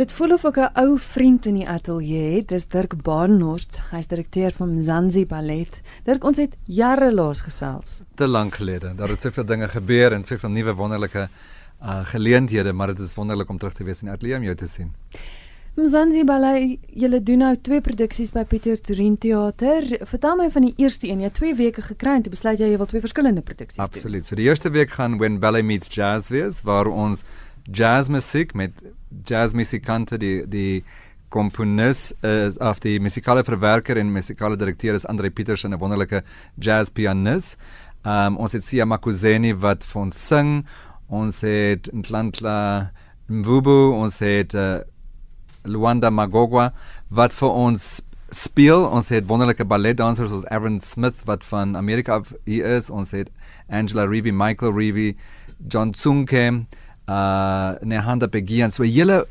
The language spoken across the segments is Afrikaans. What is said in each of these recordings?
Dit voel of ek 'n ou vriend in die ateljee het. Dis Dirk Badenhorst. Hy's direkteur van Mzansi Ballet. Dirk, ons het jare laas gesels. Te lank gelede. Daar het soveel dinge gebeur en soveel nuwe wonderlike uh geleenthede, maar dit is wonderlik om terug te wees in die ateljee om jou te sien. Mzansi Ballet, julle doen nou twee produksies by Pieter Torin Theater. Vertel my van die eerste een. Jy het 2 weke gekry en toe besluit jy jy wil twee verskillende produksies doen. Absoluut. So die eerste week gaan When Ballet Meets Jazz wees waar ons jazzmusiek met jazzmusikante die die komponis is af die musikale verwerker en musikale direkteur is Andre Petersen 'n wonderlike jazzpianis. Um ons het Sia Makuzeni wat vir ons sing. Ons het Ntlantla Mvubu, ons het uh, Luanda Magogwa wat vir ons speel. Ons het wonderlike balletdansers soos Aaron Smith wat van Amerika af hier is. Ons het Angela Reevy, Michael Reevy, John Tsunke uh Nehanda Pegian so 'n hele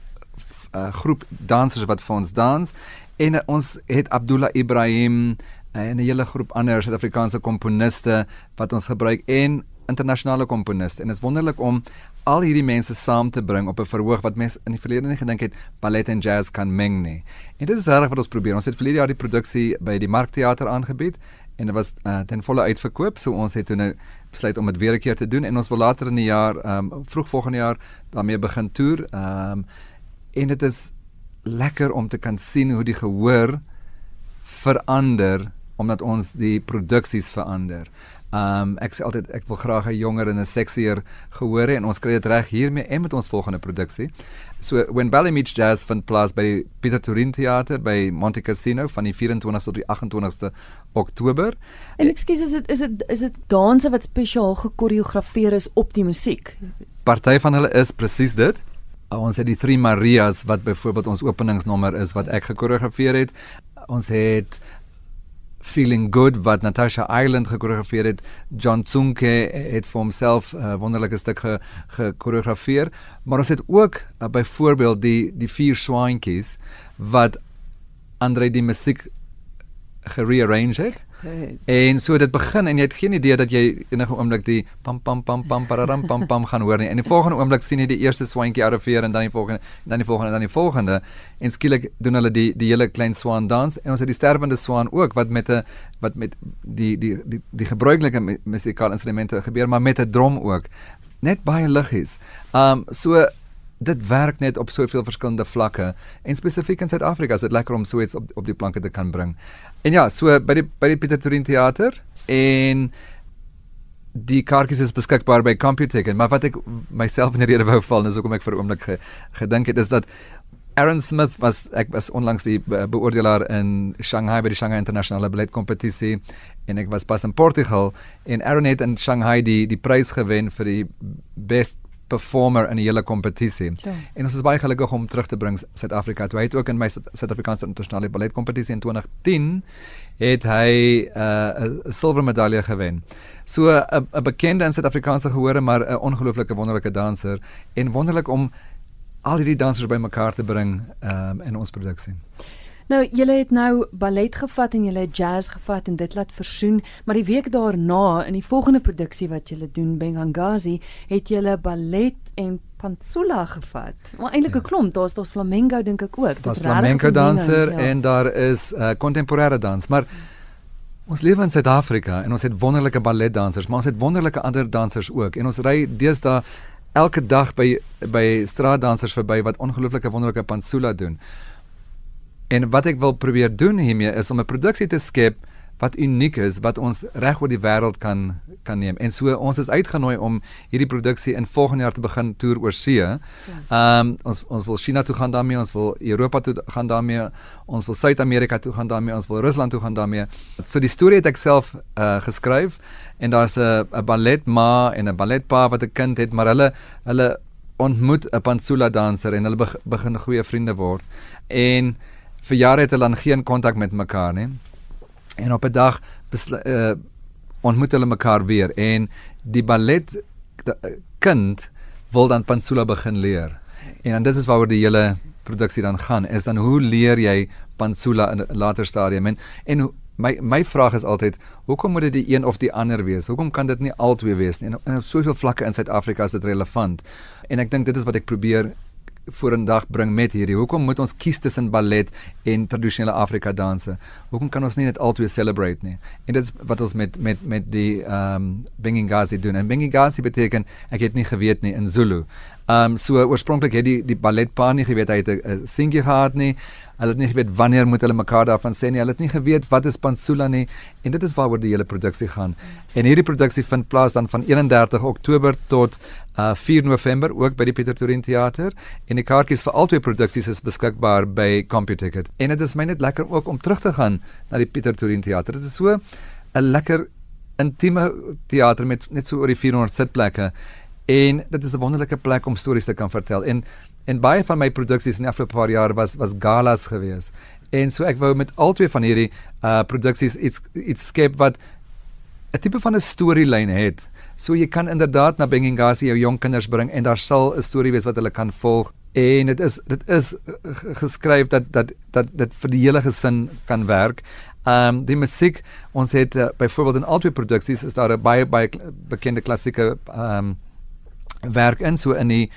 uh, groep dansers wat vir ons dans en uh, ons het Abdullah Ibrahim uh, en 'n hele groep ander Suid-Afrikaanse komponiste wat ons gebruik en internasionale komponiste en dit is wonderlik om al hierdie mense saam te bring op 'n verhoog wat mense in die verlede nie gedink het ballet en jazz kan meng nie. En dit is reg wat ons probeer. Ons het verlede jaar die produksie by die Markteater aangebied en dit was uh, ten volle uitverkoop. So ons het toe nou besluit om dit weer 'n keer te doen en ons wil later in die jaar, ehm um, vroeg volgende jaar daarmee begin toer. Ehm um, en dit is lekker om te kan sien hoe die gehoor verander omdat ons die produksies verander. Um ek sê altyd ek wil graag 'n jonger en 'n seksier gehoor hê en ons kry dit reg hiermee en met ons volgende produksie. So when Ballet Meets Jazz vind plaas by Pieter Torin Theater by Monte Cassino van die 24ste tot die 28ste Oktober. En ekskuus is dit is dit is dit danse wat spesiaal gekoreografeer is op die musiek. Party van hulle is presies dit. Ons het die Three Marias wat byvoorbeeld ons openingsnommer is wat ek gekoreografeer het. Ons het Feeling Good wat Natasha Island gekoreografeer het. John Tsunke het vir homself 'n uh, wonderlike stuk gekoreografeer, ge maar ons het ook uh, byvoorbeeld die die vier swaantjies wat Andre die musiek gerearrange het. En so dit begin en jy het geen idee dat jy enige oomblik die pam pam pam pam pararam pam pam gaan hoor nie. En die volgende oomblik sien jy die eerste swantjie arriveer en dan die volgende dan die volgende dan die volgende en skielik doen hulle die die hele klein swaan dans en ons het die sterwende swaan ook wat met 'n wat met die die die die gebruikelike musikale instrumente gebeur maar met 'n drom ook. Net baie liggies. Um so dit werk net op soveel verskillende vlakke en spesifiek in Suid-Afrika is dit lekker om so iets op op die planke te kan bring. En ja, so by die by die Pieter Torin teater en die kaartjies is beskikbaar by Computicket, maar wat ek myself in die rede wou val is hoekom ek vir oomblik ge, gedink het is dat Aaron Smith was ek was onlangs die beoordelaar in Shanghai by die Shanghai Internasionale Ballet Kompetisie en ek was pas in Portugal en Aaron het in Shanghai die die prys gewen vir die best performer in die hele kompetisie. Ja. En ons is baie gelukkig om terug te bring Suid-Afrika. Hy het ook in my Suid-Afrikaanse internasionale ballet kompetisie in 2010 het hy uh, 'n uh, silwer medalje gewen. So 'n bekende in Suid-Afrikaanse gehore, maar 'n ongelooflike wonderlike danser en wonderlik om al hierdie dansers bymekaar te bring um, in ons produksie. Nou, julle het nou ballet gevat en julle het jazz gevat en dit laat versoen, maar die week daarna in die volgende produksie wat julle doen, Bengangazi, het julle ballet en pantsula gevat. Maar eintlik 'n ja. klomp, daar's daar's flamenco dink ek ook. Dis flamenco danser ja. en daar is uh, kontemporêre dans, maar Ons lewe in Suid-Afrika en ons het wonderlike balletdansers, maar ons het wonderlike ander dansers ook. En ons ry deesdae elke dag by by straatdansers verby wat ongelooflike wonderlike pantsula doen. En wat ek wil probeer doen hiermee is om 'n produksie te skep wat uniek is wat ons reg oor die wêreld kan kan neem. En so ons is uitgenooi om hierdie produksie in volgende jaar te begin toer oor see. Ja. Ehm um, ons ons wil China toe gaan daarmee, ons wil Europa toe gaan daarmee, ons wil Suid-Amerika toe gaan daarmee, ons wil Rusland toe gaan daarmee. So die storie het ek self uh, geskryf en daar's 'n 'n balletma en 'n balletpa wat 'n kind het, maar hulle hulle ontmoet 'n pantsula danser en hulle begin goeie vriende word. En vir jare het hulle dan geen kontak met mekaar nie. En op 'n dag uh, ontmoet hulle mekaar weer en die ballet die, uh, kind wil dan pantsula begin leer. En dan dit is waaroor die hele produksie dan gaan is dan hoe leer jy pantsula in 'n later stadium en en my my vraag is altyd hoekom moet dit die een of die ander wees? Hoekom kan dit nie albei wees nie? En op soveel vlakke in Suid-Afrika is dit relevant. En ek dink dit is wat ek probeer vorendag bring met hierdie? Hoekom moet ons kies tussen ballet en tradisionele Afrika danse? Hoekom kan ons nie net albei celebrate nie? En dit is wat ons met met met die ehm um, Bengingazi doen. En Bengingazi beteken ek het nie geweet nie in Zulu. Ehm um, so oorspronklik het die die balletpaar nie geweet hy het 'n seentjie gehad nie. Hulle het nie geweet wanneer moet hulle mekaar daarvan sê nie. Hulle het nie geweet wat is Pansula nie. En dit is waaroor die hele produksie gaan. En hierdie produksie vind plaas dan van 31 Oktober tot uh 4 November ook by die Pieter Torin Theater. En die kaartjies vir albei produksies is beskikbaar by CompuTicket. En dit is my net lekker ook om terug te gaan na die Pieter Torin Theater. Dit is so 'n lekker intieme teater met net so oor die 400 sitplekke en dit is 'n wonderlike plek om stories te kan vertel. En en baie van my produksies in die afgelope paar jaar was was galas gewees. En so ek wou met al twee van hierdie uh produksies iets iets skep wat 'n tipe van 'n storielyn het. So jy kan inderdaad na Bengingasi jou jong kinders bring en daar sal 'n storie wees wat hulle kan volg. En dit is dit is geskryf dat dat dat dit vir die hele gesin kan werk. Um, die musiek ons het uh, byvoorbeeld in albei produksies is daar 'n baie baie bekende klassieke um, werk in. So in die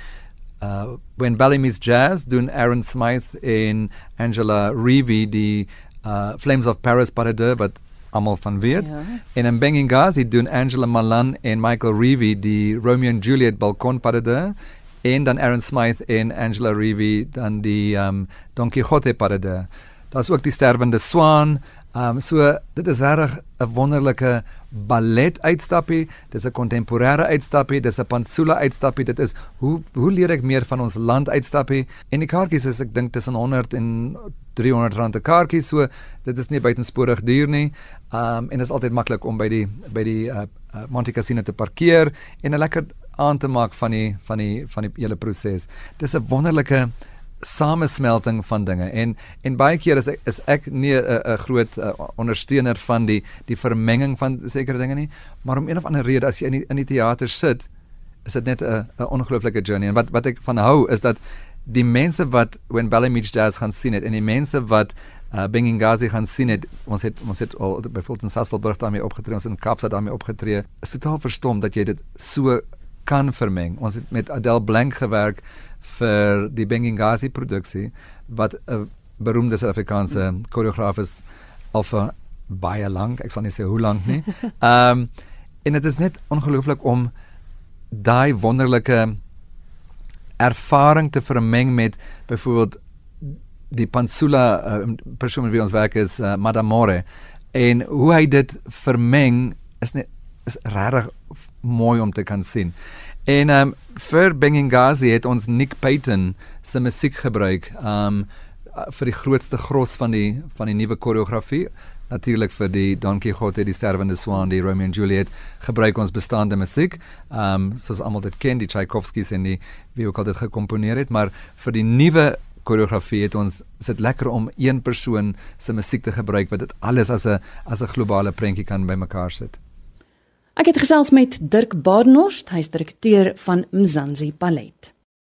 uh when Ballet meets Jazz doen Aaron Smythe en Angela Reevy die uh Flames of Paris Paradeur wat almal van weet. Ja. en in Bengingazi doen Angela Malan en Michael Reevy die Romeo and Juliet balkon Paradeur en dan Aaron Smythe en Angela Reevy dan die um Don Quixote Paradeur daar's ook die sterwende swaan Um so dit is regtig 'n wonderlike ballet uitstappie, dis 'n kontemporêre uitstappie, dis 'n pansula uitstappie. Dit is hoe hoe leer ek meer van ons land uitstappie? En die kaartjies is ek dink tussen 100 en 300 rand 'n kaartjie, so dit is nie buitensporig duur nie. Um en dit is altyd maklik om by die by die uh, uh, Monte Cassino te parkeer en 'n lekker aan te maak van die van die van die hele proses. Dis 'n wonderlike samesmelting van dinge. En en baie keer is ek is ek nie 'n groot uh, ondersteuner van die die vermenging van sekere dinge nie. Maar om een of ander rede as jy in die, in die teater sit is dit net 'n 'n ongelooflike journey. En wat wat ek van hou is dat die mense wat when Ballet Meets Jazz gaan sien het en die mense wat uh, Bengingazi gaan sien het ons het ons het al byvoorbeeld in Sasselburg daarmee opgetree ons in Kaapstad daarmee opgetree is totaal verstom dat jy dit so kan vermeng ons het met Adele Blank gewerk vir die Bengingazi produksie wat 'n beroemde Suid-Afrikaanse koreograaf is al vir baie lank, ek sal nie sê hoe lank nie. Ehm um, en dit is net ongelooflik om daai wonderlike ervaring te vermeng met byvoorbeeld die Pansula uh, persoon wie ons werk is uh, Madame More en hoe hy dit vermeng is net is regtig mooi om te kan sien. En ehm um, vir Bengingazi het ons Nick Payton se musiek gebruik um vir die grootste gros van die van die nuwe koreografie natuurlik vir die Don Quixote die sterwende swaan die Romeo and Juliet gebruik ons bestaande musiek. Um soos almal dit ken die Tchaikovskis en die wie ook al dit gekomponeer het. Maar vir die nuwe koreografie het ons sit lekker om een persoon se musiek te gebruik wat dit alles as 'n as 'n globale prentjie kan bymekaar sit Ek het gesels met Dirk Badenhorst, hy's direkteur van Mzansi Ballet.